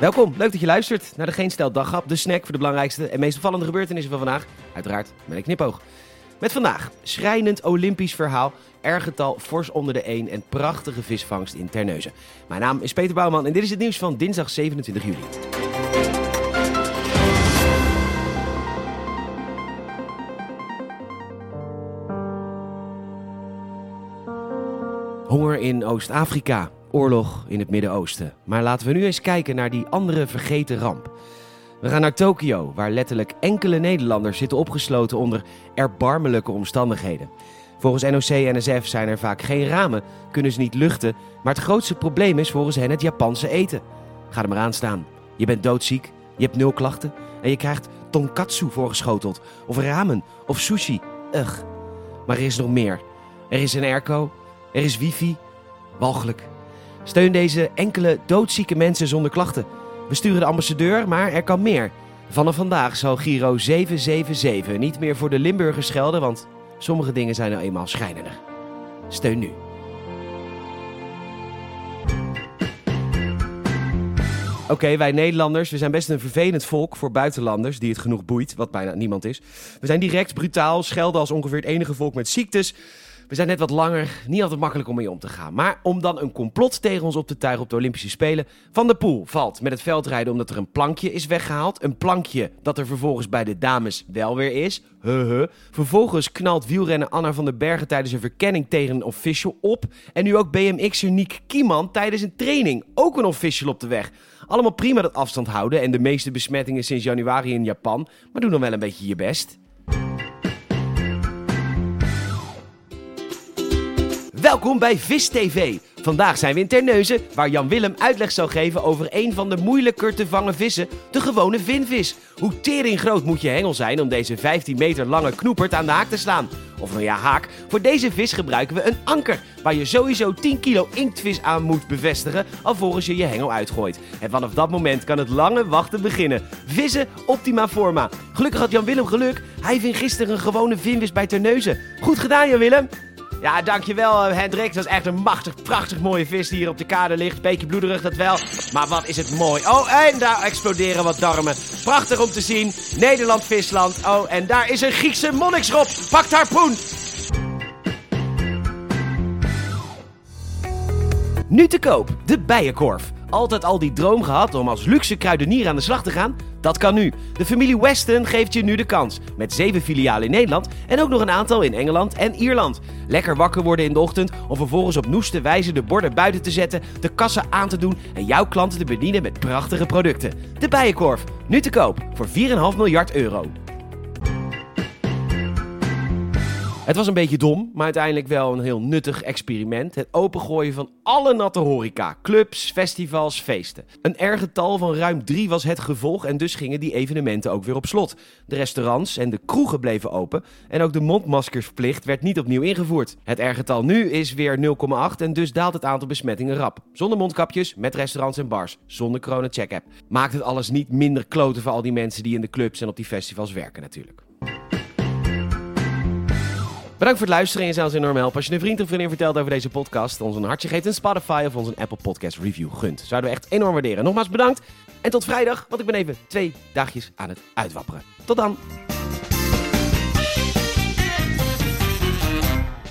Welkom, leuk dat je luistert naar de Geen Stel Daghap, de snack voor de belangrijkste en meest opvallende gebeurtenissen van vandaag. Uiteraard met een knipoog. Met vandaag schrijnend Olympisch verhaal, ergetal fors onder de 1 en prachtige visvangst in Terneuzen. Mijn naam is Peter Bouwman en dit is het nieuws van dinsdag 27 juli. Honger in Oost-Afrika, oorlog in het Midden-Oosten. Maar laten we nu eens kijken naar die andere vergeten ramp. We gaan naar Tokio, waar letterlijk enkele Nederlanders zitten opgesloten onder erbarmelijke omstandigheden. Volgens NOC-NSF zijn er vaak geen ramen, kunnen ze niet luchten, maar het grootste probleem is volgens hen het Japanse eten. Ga er maar aan staan. Je bent doodziek, je hebt nul klachten en je krijgt tonkatsu voorgeschoteld, of ramen, of sushi. Ugh. Maar er is nog meer. Er is een airco, er is wifi. Walgelijk. Steun deze enkele doodzieke mensen zonder klachten. We sturen de ambassadeur, maar er kan meer. Vanaf vandaag zal Giro 777 niet meer voor de Limburgers schelden, want sommige dingen zijn nou eenmaal schijnender. Steun nu. Oké, wij Nederlanders, we zijn best een vervelend volk voor buitenlanders die het genoeg boeit, wat bijna niemand is. We zijn direct, brutaal, schelden als ongeveer het enige volk met ziektes. We zijn net wat langer, niet altijd makkelijk om mee om te gaan. Maar om dan een complot tegen ons op te tuigen op de Olympische Spelen. Van der Poel valt met het veldrijden omdat er een plankje is weggehaald. Een plankje dat er vervolgens bij de dames wel weer is. Vervolgens knalt wielrenner Anna van den Bergen tijdens een verkenning tegen een official op. En nu ook BMX'er Niek Kieman tijdens een training. Ook een official op de weg. Allemaal prima dat afstand houden en de meeste besmettingen sinds januari in Japan. Maar doe dan wel een beetje je best. Welkom bij Vis TV. Vandaag zijn we in Terneuzen, waar Jan Willem uitleg zal geven over een van de moeilijker te vangen vissen, de gewone vinvis. Hoe tering groot moet je hengel zijn om deze 15 meter lange knoepert aan de haak te slaan? Of nou ja, haak. Voor deze vis gebruiken we een anker, waar je sowieso 10 kilo inktvis aan moet bevestigen, alvorens je je hengel uitgooit. En vanaf dat moment kan het lange wachten beginnen. Vissen optima forma. Gelukkig had Jan Willem geluk. Hij ving gisteren een gewone vinvis bij Terneuzen. Goed gedaan, Jan Willem. Ja, dankjewel eh, Hendrik. Dat is echt een machtig, prachtig mooie vis die hier op de kade ligt. Beetje bloederig, dat wel. Maar wat is het mooi. Oh, en daar exploderen wat darmen. Prachtig om te zien. Nederland, visland. Oh, en daar is een Griekse monniksrop. Pakt harpoen. Nu te koop, de Bijenkorf. Altijd al die droom gehad om als luxe kruidenier aan de slag te gaan? Dat kan nu. De familie Weston geeft je nu de kans. Met zeven filialen in Nederland en ook nog een aantal in Engeland en Ierland. Lekker wakker worden in de ochtend om vervolgens op noeste wijze de borden buiten te zetten, de kassa aan te doen en jouw klanten te bedienen met prachtige producten. De Bijenkorf, nu te koop voor 4,5 miljard euro. Het was een beetje dom, maar uiteindelijk wel een heel nuttig experiment. Het opengooien van alle natte horeca, clubs, festivals, feesten. Een R-getal van ruim 3 was het gevolg en dus gingen die evenementen ook weer op slot. De restaurants en de kroegen bleven open en ook de mondmaskersplicht werd niet opnieuw ingevoerd. Het R-getal nu is weer 0,8 en dus daalt het aantal besmettingen rap. Zonder mondkapjes, met restaurants en bars, zonder corona-check-app. Maakt het alles niet minder kloten voor al die mensen die in de clubs en op die festivals werken natuurlijk. Bedankt voor het luisteren en je zou enorm helpen als je een vriend of vriendin vertelt over deze podcast, ons een hartje geeft in Spotify of ons een Apple Podcast review gunt. Zouden we echt enorm waarderen. Nogmaals bedankt en tot vrijdag, want ik ben even twee dagjes aan het uitwapperen. Tot dan!